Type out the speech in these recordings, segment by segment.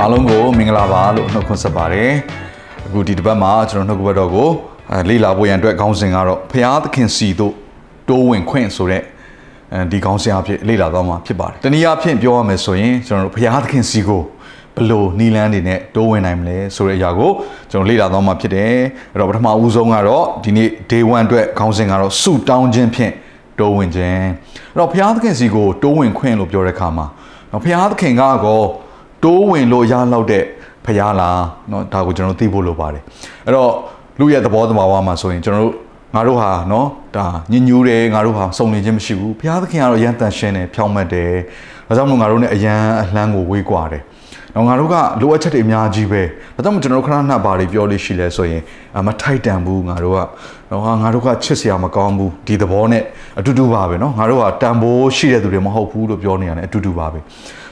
အားလုံးကိုမင်္ဂလာပါလို့နှုတ်ခွန်းဆက်ပါတယ်အခုဒီတစ်ပတ်မှာကျွန်တော်နှုတ်ကပတ်တော်ကိုအဲလေ့လာဖို့ရန်အတွက်ခေါင်းစဉ်ကတော့ဖရာသခင်စီတို့တိုးဝင်ခွင့်ဆိုတဲ့အဲဒီခေါင်းစဉ်အဖြစ်လေ့လာသွားမှာဖြစ်ပါတယ်တနည်းအားဖြင့်ပြောရမယ်ဆိုရင်ကျွန်တော်တို့ဖရာသခင်စီကိုဘယ်လို့နီလန်းတွေနဲ့တိုးဝင်နိုင်မလဲဆိုတဲ့အရာကိုကျွန်တော်လေ့လာသွားမှာဖြစ်တယ်အဲ့တော့ပထမဦးဆုံးကတော့ဒီနေ့ day 1အတွက်ခေါင်းစဉ်ကတော့စုတောင်းခြင်းဖြင့်တိုးဝင်ခြင်းအဲ့တော့ဖရာသခင်စီကိုတိုးဝင်ခွင့်လို့ပြောတဲ့အခါမှာနော်ဖရာသခင်ကတော့ တိုးဝင်လို့ရလောက်တဲ့ဖရားလားเนาะဒါကိုကျွန်တော်သိဖို့လိုပါတယ်အဲ့တော့လူရဲ့သဘောသဘာဝမှာဆိုရင်ကျွန်တော်တို့ငါတို့ဟာเนาะဒါညညူးတယ်ငါတို့ဟာစုံနေခြင်းမရှိဘူးဖရားသခင်ကတော့ရန်တန်ရှင်းတယ်ဖြောင်းမတ်တယ်ဒါကြောင့်မို့ငါတို့ ਨੇ အရန်အလှမ်းကိုဝေးကွာတယ်တော့ငါတို့ကလိုအပ်ချက်တွေအများကြီးပဲဒါကြောင့်မို့ကျွန်တော်တို့ခဏခဏဘာတွေပြောလို့ရှိလဲဆိုရင်အမထိုက်တန်ဘူးငါတို့ကတော့ဟာငါတို့ကချစ်စရာမကောင်းဘူးဒီသဘောနဲ့အတူတူပါပဲเนาะငါတို့ကတန်ဖိုးရှိတဲ့သူတွေမဟုတ်ဘူးလို့ပြောနေရတယ်အတူတူပါပဲ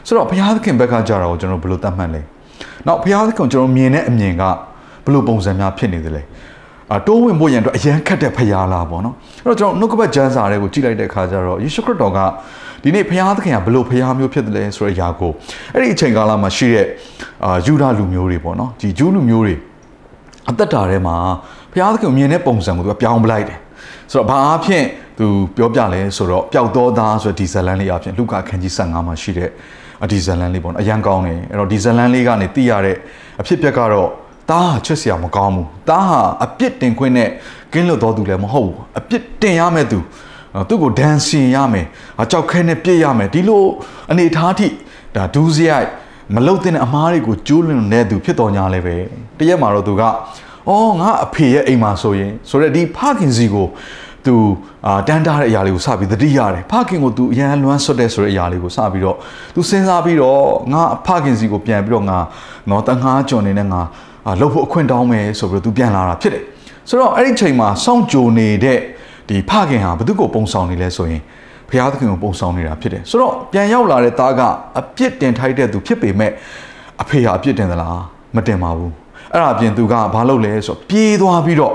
ဆိုတော့ဘုရားသခင်ဘက်ကကြတာကိုကျွန်တော်ဘယ်လိုသတ်မှတ်လဲ။နောက်ဘုရားသခင်ကျွန်တော်မြင်တဲ့အမြင်ကဘယ်လိုပုံစံများဖြစ်နေသလဲ။အတိုးဝင်ဖို့ရန်အတွက်အရန်ခတ်တဲ့ဖရားလားပေါ့နော်။အဲ့တော့ကျွန်တော်နှုတ်ကပတ်ကျမ်းစာတွေကိုကြည့်လိုက်တဲ့အခါကျတော့ယေရှုခရစ်တော်ကဒီနေ့ဘုရားသခင်ကဘယ်လိုဘုရားမျိုးဖြစ်တယ်လဲဆိုတဲ့အရာကိုအဲ့ဒီအချိန်ကာလမှာရှိတဲ့အာယူဒလူမျိုးတွေပေါ့နော်။ဒီဂျူးလူမျိုးတွေအသက်တာထဲမှာဘုရားသခင်မြင်တဲ့ပုံစံကိုသူကပြောင်းပလိုက်တယ်။ဆိုတော့ဘာအဖြစ်သူပြောပြလဲဆိုတော့ပျောက်တော်သားဆိုတဲ့ဒီဇလန်လေးအဖြစ်လူကာခန်းကြီး15မှာရှိတဲ့အ ဒီဇလန်လေးပေါ့နော်အရန်ကောင်းတယ်အဲ့တော့ဒီဇလန်လေးကနေသိရတဲ့အဖြစ်ပြက်ကတော့တားဟာချစ်စရာမကောင်းဘူးတားဟာအပြစ်တင်ခွင့်နဲ့ကင်းလွတ်တော်သူလည်းမဟုတ်ဘူးအပြစ်တင်ရမယ့်သူသူ့ကိုဒဏ်စီရမယ်အကြောက်ခဲနဲ့ပြည့်ရမယ်ဒီလိုအနေထားထိဒါဒူးစရိုက်မလုတ်တဲ့အမားတွေကိုကျိုးလွန်တဲ့သူဖြစ်တော်ညာလည်းပဲတရက်မှာတော့သူကအော်ငါအဖေရဲ့အိမ်မှာဆိုရင်ဆိုတော့ဒီဖခင်စီကို သူအာတန်းတားတဲ့အရာလေးကိုစပြီးသတိရတယ်ဖခင်ကိုသူအရန်လွမ်းဆွတ်တဲ့ဆိုတဲ့အရာလေးကိုစပြီးတော့သူစဉ်းစားပြီးတော့ငါဖခင်စီကိုပြန်ပြီးတော့ငါနော်တငါးကြွနေနဲ့ငါလှုပ်ဖို့အခွင့်တောင်းမယ်ဆိုပြီးတော့သူပြန်လာတာဖြစ်တယ်ဆိုတော့အဲ့ဒီချိန်မှာစောင့်ကြိုနေတဲ့ဒီဖခင်ဟာဘသူကိုပုံဆောင်နေလဲဆိုရင်ဘုရားသခင်ကိုပုံဆောင်နေတာဖြစ်တယ်ဆိုတော့ပြန်ရောက်လာတဲ့သားကအပြစ်တင်ထိုက်တဲ့သူဖြစ်ပေမဲ့အဖေဟာအပြစ်တင်သလားမတင်ပါဘူးအဲ့ဒါအပြင်သူကဘာလုပ်လဲဆိုတော့ပြေးသွားပြီးတော့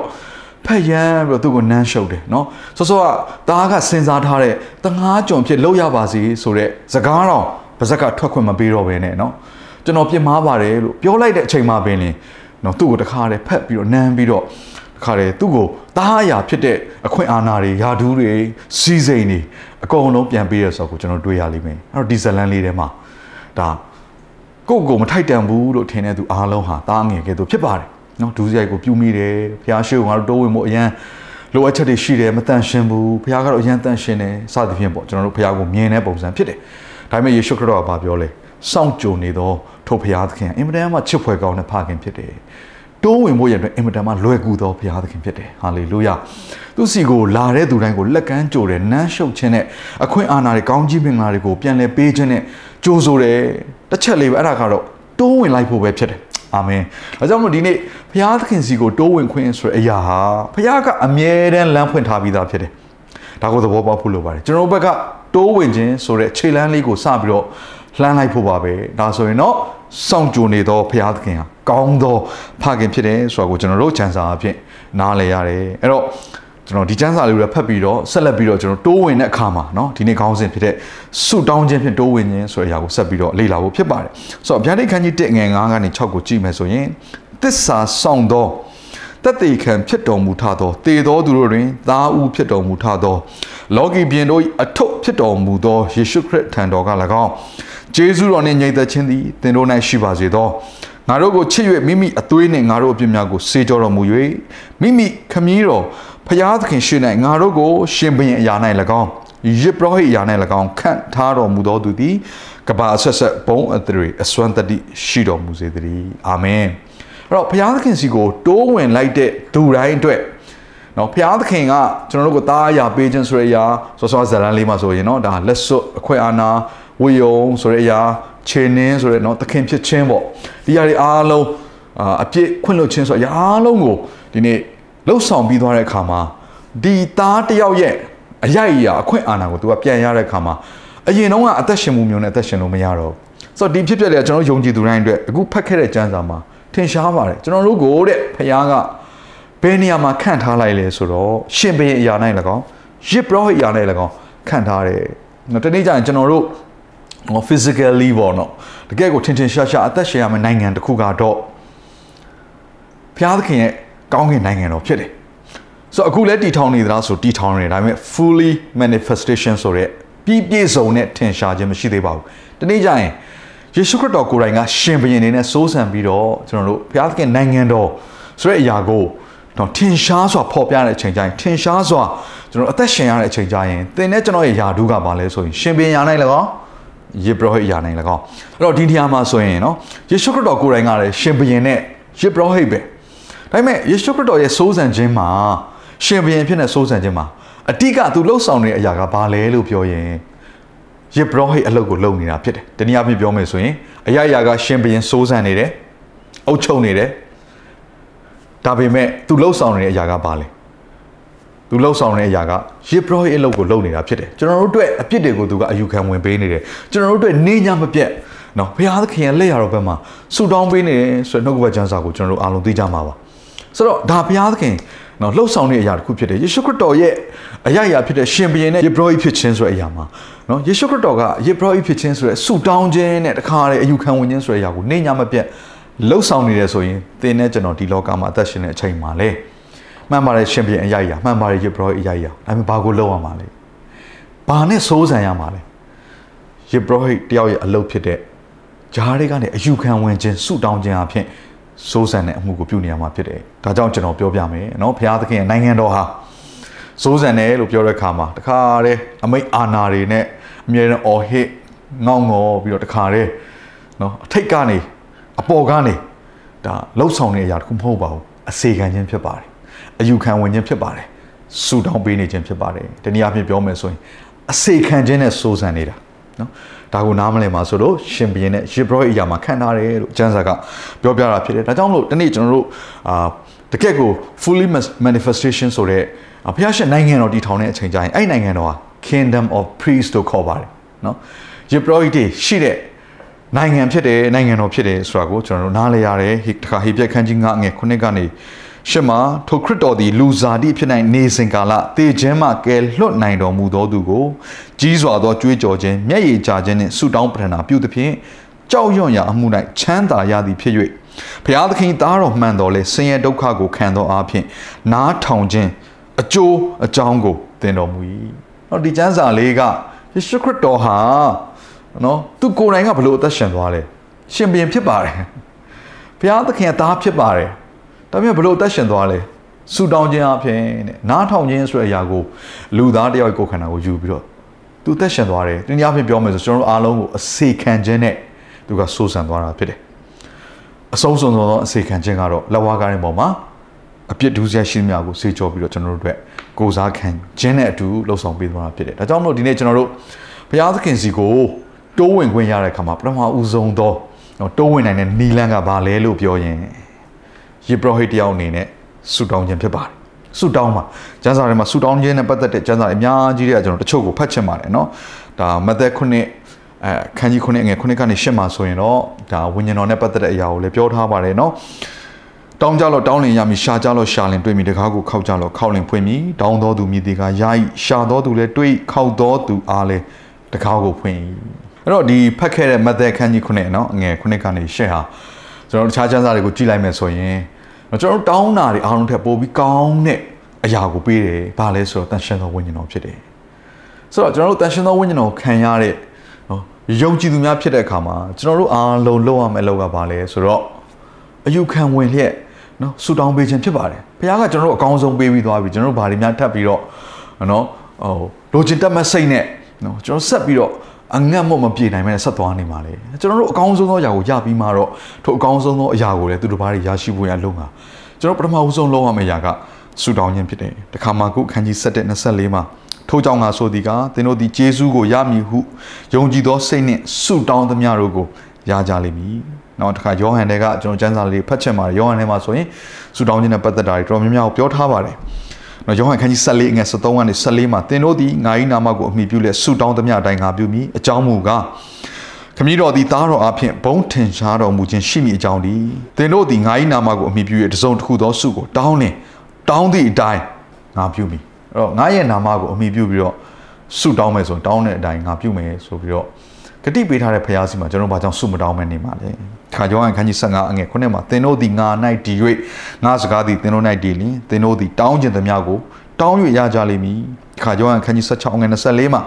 ဖက်ရမ်းပြီးတော့သူ့ကိုနမ်းရှုပ်တယ်နော်စောစောကသားကစဉ်းစားထားတဲ့တငါးကြုံဖြစ်လောက်ရပါစေဆိုတဲ့စကားတော့ပါဇက်ကထွက်ခွင့်မပေးတော့ဘဲနဲ့နော်ကျွန်တော်ပြစ်မှားပါတယ်လို့ပြောလိုက်တဲ့အချိန်မှပင်လင်းနော်သူ့ကိုတခါတည်းဖက်ပြီးတော့နမ်းပြီးတော့တခါတည်းသူ့ကိုသားအရာဖြစ်တဲ့အခွင့်အာဏာတွေယာဒူးတွေစီးစိမ်တွေအကုန်လုံးပြန်ပေးရဆိုတော့ကျွန်တော်တွေ့ရလိမ့်မယ်အဲ့တော့ဒီဇလန်လေးထဲမှာဒါကိုယ့်ကိုယ်မထိုက်တန်ဘူးလို့ထင်တဲ့သူအားလုံးဟာသားငယ်ကဲသူဖြစ်ပါတယ် နော်ဒူးစရိုက်ကိုပြုမိတယ်ဖះရှိကိုငါတို့တိုးဝင်ဖို့အရန်လိုအပ်ချက်တွေရှိတယ်မတန်ရှင်းဘူးဖះကတော့အရန်တန်ရှင်းတယ်စသဖြင့်ပေါ့ကျွန်တော်တို့ဖះကိုမြင်တဲ့ပုံစံဖြစ်တယ်ဒါပေမဲ့ယေရှုခရစ်တော်ကပြောလဲစောင့်ကြိုနေသောထိုဖះသခင်အင်မတန်မှချစ်ဖွယ်ကောင်းတဲ့ဖခင်ဖြစ်တယ်တိုးဝင်ဖို့ရတဲ့အင်မတန်မှလွယ်ကူသောဘုရားသခင်ဖြစ်တယ်ဟာလေလုယာသူစီကိုလာတဲ့သူတိုင်းကိုလက်ကမ်းကြိုတယ်နမ်းရှုပ်ခြင်းနဲ့အခွင့်အာဏာတွေကောင်းကြီးမင်္ဂလာတွေကိုပြန်လည်ပေးခြင်းနဲ့ကြိုးဆိုတယ်တစ်ချက်လေးပဲအဲ့ဒါကတော့တိုးဝင်လိုက်ဖို့ပဲဖြစ်တယ် အာမင်ဒါကြောင့်မို့ဒီနေ့ဘုရားသခင်စီကိုတိုးဝင်ခွင့်ဆိုတဲ့အရာဟာဘုရားကအမြဲတမ်းလမ်းဖွင့်ထားပြီးသားဖြစ်တယ်ဒါကိုသဘောပေါက်ဖို့လိုပါတယ်ကျွန်တော်တို့ဘက်ကတိုးဝင်ခြင်းဆိုတဲ့ခြေလမ်းလေးကိုစပြီးတော့လှမ်းလိုက်ဖို့ပါပဲဒါဆိုရင်တော့စောင့်ကြိုနေသောဘုရားသခင်ဟာကောင်းသောဖခင်ဖြစ်တယ်ဆိုတာကိုကျွန်တော်တို့ချမ်းစာအဖြစ်နားလည်ရတယ်အဲ့တော့ ကျွန်တော်ဒီချမ်းစာလေးကိုဖတ်ပြီးတော့ဆက်လက်ပြီးတော့ကျွန်တော်တိုးဝင်တဲ့အခါမှာเนาะဒီနေ့ခေါင်းစဉ်ဖြစ်တဲ့ဆုတောင်းခြင်းဖြင့်တိုးဝင်ခြင်းဆိုတဲ့အရာကိုဆက်ပြီးတော့လေ့လာဖို့ဖြစ်ပါတယ်ဆိုတော့ဗျာဒိတ်ခန်းကြီး1ငယ်9ကနေ6ကိုကြည့်မယ်ဆိုရင်တစ္ဆာဆောင်သောတသက်ခံဖြစ်တော်မူထသောတေသောသူတို့တွင်သားဦးဖြစ်တော်မူထသောလောကီပြင်တို့အထုပ်ဖြစ်တော်မူသောယေရှုခရစ်ထံတော်က၎င်းဂျေဇုတော်နှင့်ညီသက်ခြင်းသည်သင်တို့၌ရှိပါစေသောငါတို့ကိုချစ်၍မိမိအသွေးနှင့်ငါတို့အပြစ်များကိုစေကြောတော်မူ၍မိမိခမည်းတော် ဖျားသခင်ရှိ၌ငါတို့ကိုရှင်ဘုရင်အရာ၌၎င်းယစ်ပရောဟိတ်အရာ၌၎င်းခန့်ထားတော်မူသောသူသည်ကဘာဆက်ဆက်ဘုံအသရေအစွမ်းတတိရှိတော်မူစေတည်းအာမင်အဲ့တော့ဘုရားသခင်စီကိုတိုးဝင်လိုက်တဲ့သူတိုင်းအတွက်နော်ဘုရားသခင်ကကျွန်တော်တို့ကိုတားအရာပေးခြင်းဆိုတဲ့အရာစောစောဇာလန်လေးမှာဆိုရင်နော်ဒါလက်စွပ်အခွင့်အာဏာဝေယုံဆိုတဲ့အရာ ခြေနင်းဆိုတဲ့เนาะသခင်ဖြစ်ခြင်းပေါ့ဒီຢာတွေအားလုံးအာအပြစ်ခွင့်လွှတ်ခြင်းဆိုအရာအားလုံးကိုဒီနေ့ လှုပ်ဆောင်ပြီးသွားတဲ့အခါမှာဒီသားတစ်ယောက်ရဲ့အရိုက်အရာအခွင့်အာဏာကို तू ကပြန်ရတဲ့အခါမှာအရင်တော့ကအသက်ရှင်မှုမျိုးနဲ့အသက်ရှင်လို့မရတော့ဘူးဆိုတော့ဒီဖြစ်ပျက်တွေကကျွန်တော်ယုံကြည်သူတိုင်းအတွက်အခုဖတ်ခဲ့တဲ့ကျမ်းစာမှာထင်ရှားပါတယ်ကျွန်တော်တို့ကိုတဲ့ဖခင်ကဘယ်နေရာမှာခန့်ထားလိုက်လဲဆိုတော့ရှင်ဘုရင်အရာ၌၎င်းရစ်ပရောဟိတ်အရာ၌၎င်းခန့်ထားတယ်။တနေ့ကျရင်ကျွန်တော်တို့ဟော physically ပေါ့နော်တကယ်ကိုထင်ထင်ရှားရှားအသက်ရှင်ရမယ့်နိုင်ငံတစ်ခုကတော့ဘုရားသခင်ရဲ့ ကောင်းကင်နိုင်ငံတော်ဖြစ်တယ်။ဆိုတော့အခုလည်းတည်ထောင်နေသလားဆိုတည်ထောင်နေတယ်ဒါပေမဲ့ fully manifestation ဆိုတဲ့ပြည့်ပြည့်စုံတဲ့ထင်ရှားခြင်းမရှိသေးပါဘူး။တနေ့ကျရင်ယေရှုခရစ်တော်ကိုယ်တိုင်ကရှင်ဘုရင်နေနဲ့စိုးစံပြီးတော့ကျွန်တော်တို့ဘုရားသခင်နိုင်ငံတော်ဆိုတဲ့အရာကိုတော့ထင်ရှားစွာဖော်ပြတဲ့အချိန်ကျရင်ထင်ရှားစွာကျွန်တော်အသက်ရှင်ရတဲ့အချိန်ကျရင်သင်နဲ့ကျွန်တော်ရဲ့ယာဒုကပါလဲဆိုရင်ရှင်ဘုရင်ယာနိုင်လည်းကောယေဘရဟိတ်ယာနိုင်လည်းကောအဲ့တော့ဒီနေရာမှာဆိုရင်နော်ယေရှုခရစ်တော်ကိုယ်တိုင်ကလည်းရှင်ဘုရင်နဲ့ယေဘရဟိတ်ပဲ ဒါပေမဲ့ယေရှုခရစ်တော်ရဲ့စိုးစံခြင်းမှာရှင်ဘုရင်ဖြစ်တဲ့စိုးစံခြင်းမှာအတိကသူလှုပ်ဆောင်နေတဲ့အရာကဘာလဲလို့ပြောရင်ယေဘရဟိတ်အလုပ်ကိုလုပ်နေတာဖြစ်တယ်။တနည်းအားဖြင့်ပြောမယ်ဆိုရင်အရာရာကရှင်ဘုရင်စိုးစံနေတယ်။အုပ်ချုပ်နေတယ်။ဒါပေမဲ့သူလှုပ်ဆောင်နေတဲ့အရာကဘာလဲ။သူလှုပ်ဆောင်နေတဲ့အရာကယေဘရဟိတ်အလုပ်ကိုလုပ်နေတာဖြစ်တယ်။ကျွန်တော်တို့အတွက်အပြစ်တွေကိုသူကအယူခံဝင်ပေးနေတယ်။ကျွန်တော်တို့အတွက်နေညမပြတ်နော်ဘုရားသခင်ရဲ့လက်ရတော်ဘက်မှာဆူတောင်းပေးနေတယ်ဆိုတဲ့နှုတ်ကပတ်ကျမ်းစာကိုကျွန်တော်တို့အားလုံးသိကြမှာပါ။ ဆိုတော့ဒါဘုရားသခင်နော်လှုပ်ဆောင်တဲ့အရာတစ်ခုဖြစ်တယ်ယေရှုခရစ်တော်ရဲ့အရာရာဖြစ်တဲ့ရှင်ဘုရင်နဲ့ယေဘရဟိဖြစ်ခြင်းဆိုတဲ့အရာမှာနော်ယေရှုခရစ်တော်ကယေဘရဟိဖြစ်ခြင်းဆိုတဲ့ဆုတောင်းခြင်းနဲ့တခါလေအယူခံဝင်ခြင်းဆိုတဲ့အရာကိုနေညာမပြတ်လှုပ်ဆောင်နေတယ်ဆိုရင်သင်နဲ့ကျွန်တော်ဒီလောကမှာအသက်ရှင်တဲ့အချိန်မှာလေမှန်ပါတယ်ရှင်ဘုရင်အရာရာမှန်ပါတယ်ယေဘရဟိအရာရာဒါပေမဲ့ဘာကိုလုပ်ရမှာလဲဘာနဲ့စိုးစံရမှာလဲယေဘရဟိတယောက်ရဲ့အလုပ်ဖြစ်တဲ့ဂျားတွေကနေအယူခံဝင်ခြင်းဆုတောင်းခြင်းအဖြစ် စိုးစံတဲ့အမှုကိုပြုနေရမှာဖြစ်တယ်။ဒါကြောင့်ကျွန်တော်ပြောပြမယ်နော်ဘုရားသခင်ရဲ့နိုင်ငံတော်ဟာစိုးစံတယ်လို့ပြောတဲ့အခါမှာတခါတည်းအမိတ်အာနာတွေနဲ့အမြဲတမ်းအော်ဟစ်ငေါငေါပြီးတော့တခါတည်းနော်အထိတ်ကနေအပေါ်ကနေဒါလှုပ်ဆောင်နေတဲ့အရာတခုမဟုတ်ပါဘူးအစေခံခြင်းဖြစ်ပါတယ်အယူခံဝင်ခြင်းဖြစ်ပါတယ်ဆူတောင်းပေးနေခြင်းဖြစ်ပါတယ်တနည်းအားဖြင့်ပြောမယ်ဆိုရင်အစေခံခြင်းနဲ့စိုးစံနေတာနော် ဒါကိုနားမလည်ပါဆိုလို့ရှင်ဘီရင်နဲ့ယေဘရဟိအရာမှာခံထားတယ်လို့ကျမ်းစာကပြောပြတာဖြစ်တယ်ဒါကြောင့်မလို့ဒီနေ့ကျွန်တော်တို့အာတကယ့်ကို fully manifestation ဆိုတဲ့ဘုရားရှင်နိုင်ငံတော်တည်ထောင်တဲ့အချိန်ကျရင်အဲ့နိုင်ငံတော်ဟာ kingdom of priest လို့ခေါ်ပါတယ်နော်ယေဘရဟိတွေရှိတဲ့နိုင်ငံဖြစ်တယ်နိုင်ငံတော်ဖြစ်တယ်ဆိုတာကိုကျွန်တော်တို့နားလည်ရတယ်ဟိတခါဟိပြက်ခန်းကြီးငါငယ်ခုနှစ်ကနေ ရှစ်မှာထိုခရစ်တော်သည်လူစားတိဖြစ်နိုင်နေစဉ်ကာလတေခြင်းမှကယ်လွတ်နိုင်တော်မူသောသူကိုကြီးစွာသောကြွေးကြော်ခြင်းမျက်ရည်ကျခြင်းနှင့်ဆုတောင်းပတနာပြုသဖြင့်ကြောက်ရွံ့ရာအမှု၌ချမ်းသာရသည်ဖြစ်၍ဘုရားသခင်သားတော်မှန်တော်လဲဆင်းရဲဒုက္ခကိုခံသောအဖြစ်နားထောင်ခြင်းအကျိုးအကြောင်းကိုသင်တော်မူ၏။နော်ဒီကျမ်းစာလေးကယေရှုခရစ်တော်ဟာနော်သူကိုယ်တိုင်ကဘလို့အသက်ရှင်သွားလဲ။ရှင်ဘုရင်ဖြစ်ပါတယ်။ဘုရားသခင်သားဖြစ်ပါတယ်။ ဒါပေမဲ့ဘလို့အသက်ရှင်သွားလဲ။ဆူတောင်းခြင်းအဖြစ်တဲ့နားထောင်ခြင်းဆိုတဲ့အရာကိုလူသားတယောက်ကိုယ်ခန္ဓာကိုယူပြီးတော့သူသက်ရှင်သွားတယ်။တနည်းအားဖြင့်ပြောမယ်ဆိုကျွန်တော်တို့အားလုံးကိုအစေခံခြင်းနဲ့သူကစိုးစံသွားတာဖြစ်တယ်။အဆုံးစုံသောအစေခံခြင်းကတော့လက်ဝါးကားတဲ့ပုံမှာအပြစ်ဒုစရိုက်ရှိသမျှကိုစေချောပြီးတော့ကျွန်တော်တို့အတွက်ကိုစားခံခြင်းနဲ့အတူလှုပ်ဆောင်ပေးသွားတာဖြစ်တယ်။ဒါကြောင့်မလို့ဒီနေ့ကျွန်တော်တို့ဘုရားသခင်စီကိုတိုးဝင်ခွင့်ရတဲ့အခါမှာပထမဦးဆုံးသောတိုးဝင်နိုင်တဲ့နီလန်းကဘာလဲလို့ပြောရင် ယေဘရဟိတယောက်အနေနဲ့ဆူတောင်းခြင်းဖြစ်ပါတယ်။ဆူတောင်းမှာကျမ်းစာထဲမှာဆူတောင်းခြင်းနဲ့ပတ်သက်တဲ့ကျမ်းစာတွေအများကြီးတွေကကျွန်တော်တချို့ကိုဖတ်ချင်ပါတယ်နော်။ဒါမသက်ခုနှစ်အဲခန်းကြီးခုနှစ်ငယ်ခုနှစ်ကနေရှစ်မှာဆိုရင်တော့ဒါဝိညာဉ်တော်နဲ့ပတ်သက်တဲ့အရာကိုလည်းပြောထားပါတယ်နော်။တောင်းကြလို့တောင်းလင်ရမည်ရှာကြလို့ရှာလင်တွေ့မည်တကားကိုခောက်ကြလို့ခောက်လင်ဖွင့်မည်တောင်းတော်သူမြည်ဒီကယာဤရှာတော်သူလည်းတွေ့ခောက်တော်သူအားလည်းတကားကိုဖွင့်၏အဲ့တော့ဒီဖတ်ခဲ့တဲ့မသက်ခန်းကြီးခုနှစ်နော်အငယ်ခုနှစ်ကနေရှစ်ဟာကျွန်တော်တခြားကျမ်းစာတွေကိုကြည့်လိုက်မယ်ဆိုရင် ကျွန်တော်တောင်းတာတွေအားလုံးထက်ပိုပြီးကောင်းတဲ့အရာကိုပေးတယ်ဘာလဲဆိုတော့တန်ရှင်သောဝိညာဉ်တော်ဖြစ်တယ်ဆိုတော့ကျွန်တော်တို့တန်ရှင်သောဝိညာဉ်တော်ခံရတဲ့နော်ယုံကြည်သူများဖြစ်တဲ့အခါမှာကျွန်တော်တို့အားလုံးလုပ်ရမယ့်အလုပ်ကဘာလဲဆိုတော့အယူခံဝင်လျက်နော်ဆူတောင်းပေးခြင်းဖြစ်ပါတယ်ဘုရားကကျွန်တော်တို့အကောင်းဆုံးပေးပြီးသွားပြီကျွန်တော်တို့ဘာတွေများထပ်ပြီးတော့နော်ဟိုလိုချင်တက်မဲ့စိတ်နဲ့နော်ကျွန်တော်ဆက်ပြီးတော့ အငတ်မို့မပြေနိုင်မဲ့ဆက်သွားနေမှာလေကျွန်တော်တို့အကောင်းဆုံးသောအရာကိုရပြီးမှတော့ထိုအကောင်းဆုံးသောအရာကိုလည်းသူတို့ဘာတွေရရှိဖို့ရလုံတာကျွန်တော်ပထမဦးဆုံးလုပ်ရမယ့်အရာကဆူတောင်းခြင်းဖြစ်တယ်တခါမှခုခန်းကြီး7 24မှာထို့ကြောင့်ငါဆိုသည်ကသင်တို့သည်ယေရှုကိုရမည်ဟုယုံကြည်သောစိတ်နှင့်ဆုတောင်းသမျှတို့ကိုရကြလိမ့်မည်နောက်တစ်ခါယောဟန်တွေကကျွန်တော်ကျမ်းစာလေးဖတ်ချက်မှာယောဟန်ထဲမှာဆိုရင်ဆုတောင်းခြင်းနဲ့ပတ်သက်တာတွေတော်များများကိုပြောထားပါတယ် နော်ယောဟန်ခန်းကြီး14ငယ်73ကနေ14မှာသင်တို့သည်ငါ၏နာမကိုအမိပြုလက်ဆုတောင်းသမျှအတိုင်းငါပြုမည်အကြောင်းမူကားခမည်းတော်သည်သားတော်အဖင်ဘုံထင်ရှားတော်မူခြင်းရှိမည်အကြောင်းဒီသင်တို့သည်ငါ၏နာမကိုအမိပြု၍တစုံတစ်ခုသောဆုကိုတောင်းလင်တောင်းသည့်အတိုင်းငါပြုမည်အဲ့တော့ငါရဲ့နာမကိုအမိပြုပြီးတော့ဆုတောင်းမယ်ဆိုရင်တောင်းတဲ့အတိုင်းငါပြုမယ်ဆိုပြီးတော့ ဂတိပေးထားတဲ့ဖရားစီမှာကျွန်တော်ဘာကြောင့်ဆုမတောင်းမဲနေမှာလဲခါကြောင်းအခန်းကြီး15အငယ်ခုနှစ်မှာသင်တို့သည်ငါ၌တည်၍ငါစကားသည်သင်တို့၌တည်လင်သင်တို့သည်တောင်းခြင်းသမျှကိုတောင်း၍ရကြလိမ့်မည်ခါကြောင်းအခန်းကြီး16အငယ်24မှာ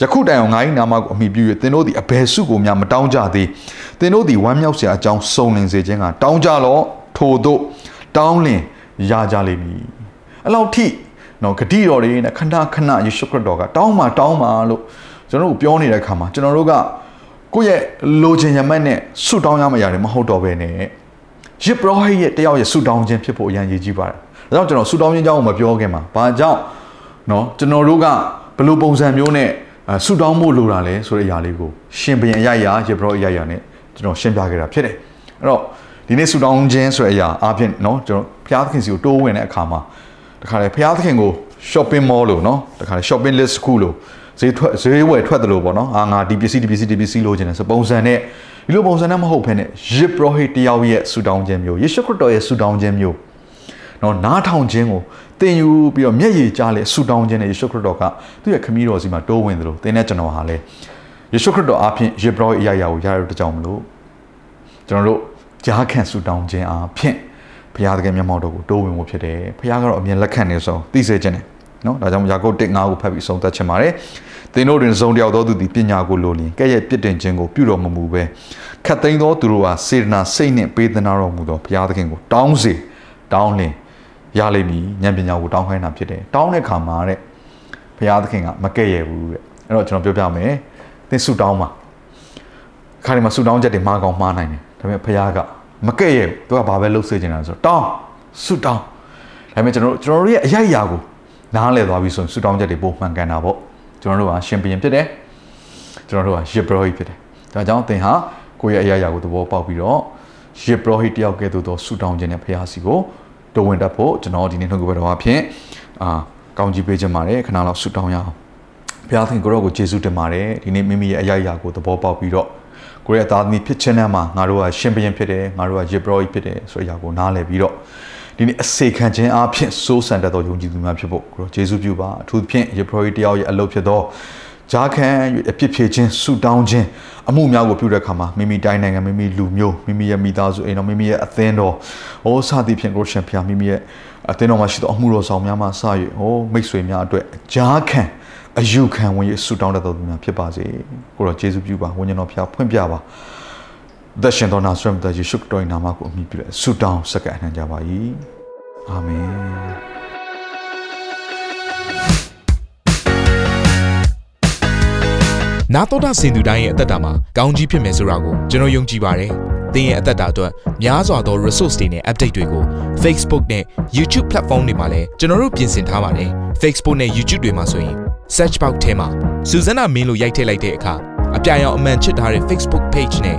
ယခုတိုင်အောင်ငါ၏နာမကိုအမိပြု၍သင်တို့သည်အဘယ်စုကိုများမတောင်းကြသေးသင်တို့သည်ဝမ်းမြောက်စရာအကြောင်းစုံလင်စေခြင်းကတောင်းကြလော့ထို့သို့တောင်းလင်ရကြလိမ့်မည်အဲ့လောက်ထိနော်ဂတိတော်တွေနဲ့ခဏခဏယေရှုခရစ်တော်ကတောင်းမှာတောင်းမှာလို့ ကျွန်တော်တို့ပြောနေတဲ့အခါမှာကျွန်တော်တို့ကကိုယ့်ရဲ့လိုချင်ရမက်နဲ့ဆုတောင်းရမယ့်အရာတွေမဟုတ်တော့ဘဲနဲ့ရစ်ပရောဟိတ်ရဲ့တယောက်ရဲ့ဆုတောင်းခြင်းဖြစ်ဖို့အရန်ရည်ကြီးပါတယ်။ဒါကြောင့်ကျွန်တော်ဆုတောင်းခြင်းအကြောင်းကိုမပြောခင်မှာဘာကြောင့်နော်ကျွန်တော်တို့ကဘယ်လိုပုံစံမျိုးနဲ့ဆုတောင်းဖို့လိုတာလဲဆိုတဲ့အရာလေးကိုရှင်ဘရင်အရာရာရစ်ပရောအရာရာနဲ့ကျွန်တော်ရှင်းပြခဲ့တာဖြစ်တယ်။အဲ့တော့ဒီနေ့ဆုတောင်းခြင်းဆိုတဲ့အရာအပြင်နော်ကျွန်တော်ဘုရားသခင်စီကိုတိုးဝင်တဲ့အခါမှာတခါလေဘုရားသခင်ကို shopping mall လို့နော်တခါလေ shopping list ခုလို့ ဈေးထွက်ဈေးဝယ်ထွက်တယ်လို့ပေါ့နော်အာငါဒီပစ္စည်းဒီပစ္စည်းဒီပစ္စည်းလိုချင်တယ်ဆိုပုံစံနဲ့ဒီလိုပုံစံနဲ့မဟုတ်ဘဲနဲ့ယစ်ပရောဟိတ်တယောက်ရဲ့ဆူတောင်းခြင်းမျိုးယေရှုခရစ်တော်ရဲ့ဆူတောင်းခြင်းမျိုးနော်နားထောင်ခြင်းကိုသင်ယူပြီးတော့မျက်ရည်ကြားလေဆူတောင်းခြင်းနဲ့ယေရှုခရစ်တော်ကသူ့ရဲ့ခမည်းတော်စီမှာတိုးဝင်တယ်လို့သင်နဲ့ကျွန်တော်ဟာလေယေရှုခရစ်တော်အဖင်ယစ်ပရောဟိတ်အရာရာကိုရရတဲ့ကြောင့်မလို့ကျွန်တော်တို့ကြားခံဆူတောင်းခြင်းအဖင်ဘုရားသခင်မျက်မှောက်တော်ကိုတိုးဝင်ဖို့ဖြစ်တယ်ဘုရားကတော့အမြင်လက်ခံနေဆိုသိစေခြင်းတယ် နော်ဒါကြောင့်ယာကုပ်1 5ကိုဖတ်ပြီးဆုံးသက်ချင်ပါတယ်သင်တို့တွင်စုံတယောက်သောသူသည်ပညာကိုလိုလျင်ကဲ့ရဲ့ပြစ်တင်ခြင်းကိုပြုတော်မမူပဲခတ်သိမ်းသောသူတို့ဟာစေတနာစိတ်နှင့်ပေးသနာတော်မူသောဘုရားသခင်ကိုတောင်းစေတောင်းလင်ရလိမ့်မည်ဉာဏ်ပညာကိုတောင်းခိုင်းတာဖြစ်တယ်တောင်းတဲ့ခါမှာတဲ့ဘုရားသခင်ကမကဲ့ရဲ့ဘူးတဲ့အဲ့တော့ကျွန်တော်ပြောပြမယ်သင်ဆုတောင်းပါခါဒီမှာဆုတောင်းချက်တွေမှားကောင်းမှားနိုင်တယ်ဒါပေမဲ့ဘုရားကမကဲ့ရဲ့သူကဘာပဲလုပ်စေချင်တာဆိုတော့တောင်းဆုတောင်းဒါပေမဲ့ကျွန်တော်တို့ကျွန်တော်တို့ရဲ့အရာရာကို နားလည်သွားပြီဆိုရင်ဆူတောင်းချက်တွေပိုမှန်ကန်တာပေါ့ကျွန်တော်တို့ဟာရှင်ဘရင်ဖြစ်တယ်ကျွန်တော်တို့ဟာယေဘရဟိဖြစ်တယ်ဒါကြောင့်သင်ဟာကိုယ့်ရဲ့အရာရာကိုသဘောပေါက်ပြီးတော့ယေဘရဟိတယောက်ကဲ့သို့သောဆူတောင်းခြင်းနဲ့ဖះစီကိုတိုးဝင်တတ်ဖို့ကျွန်တော်ဒီနေ့နှုတ်ကပတ်တော်အဖြစ်အာကောင်းကြီးပေးခြင်းပါတယ်ခဏလောက်ဆူတောင်းရအောင်ဘုရားသခင်ကိုရောကိုယေရှုတင်ပါတယ်ဒီနေ့မိမိရဲ့အရာရာကိုသဘောပေါက်ပြီးတော့ကိုရဲ့သားသမီးဖြစ်ခြင်းနဲ့မှာငါတို့ကရှင်ဘရင်ဖြစ်တယ်ငါတို့ကယေဘရဟိဖြစ်တယ်ဆိုတဲ့အရာကိုနားလည်ပြီးတော့ ဒီနေ့အစေခံခြင်းအဖြစ်စိုးစံတတ်သောယုံကြည်သူများဖြစ်ဖို့ကိုရောယေရှုပြုပါအထူးသဖြင့်ယေဘရဟိတယောက်ရဲ့အလုပ်ဖြစ်သောဂျာခံ၍အပြစ်ဖြေခြင်းဆူတောင်းခြင်းအမှုများကိုပြုတဲ့အခါမှာမိမိတိုင်းနိုင်ငံမိမိလူမျိုးမိမိရဲ့မိသားစုအိမ်တော်မိမိရဲ့အသင်းတော်ဟောစသည်ဖြင့်ကိုရှင်ဖျားမိမိရဲ့အသင်းတော်မှာရှိသောအမှုတော်ဆောင်များမှစ၍ဟောမိတ်ဆွေများအတွက်ဂျာခံအယူခံဝင်ရဆူတောင်းတတ်သောသူများဖြစ်ပါစေကိုရောယေရှုပြုပါဝိညာဉ်တော်ဖျားဖွင့်ပြပါ သက်ရှင်တော်နာဆွမ်းတဲ့ယေရှုခရစ်တော်၏နာမကိုအမိပြုတဲ့ဆူတောင်းစက္ကအနှံကြပါ၏အာမင်နာတော်တာစင်သူတိုင်းရဲ့အသက်တာမှာကောင်းကြီးဖြစ်မယ်ဆိုတာကိုကျွန်တော်ယုံကြည်ပါတယ်။သင်ရဲ့အသက်တာအတွက်များစွာသော resource တွေနဲ့ update တွေကို Facebook နဲ့ YouTube platform တွေမှာလည်းကျွန်တော်တို့ပြင်ဆင်ထားပါတယ်။ Facebook နဲ့ YouTube တွေမှာဆိုရင် search box ထဲမှာ Susanna မင်းလို့ရိုက်ထည့်လိုက်တဲ့အခါအပြအယောင်အမှန်ချစ်ထားတဲ့ Facebook page နဲ့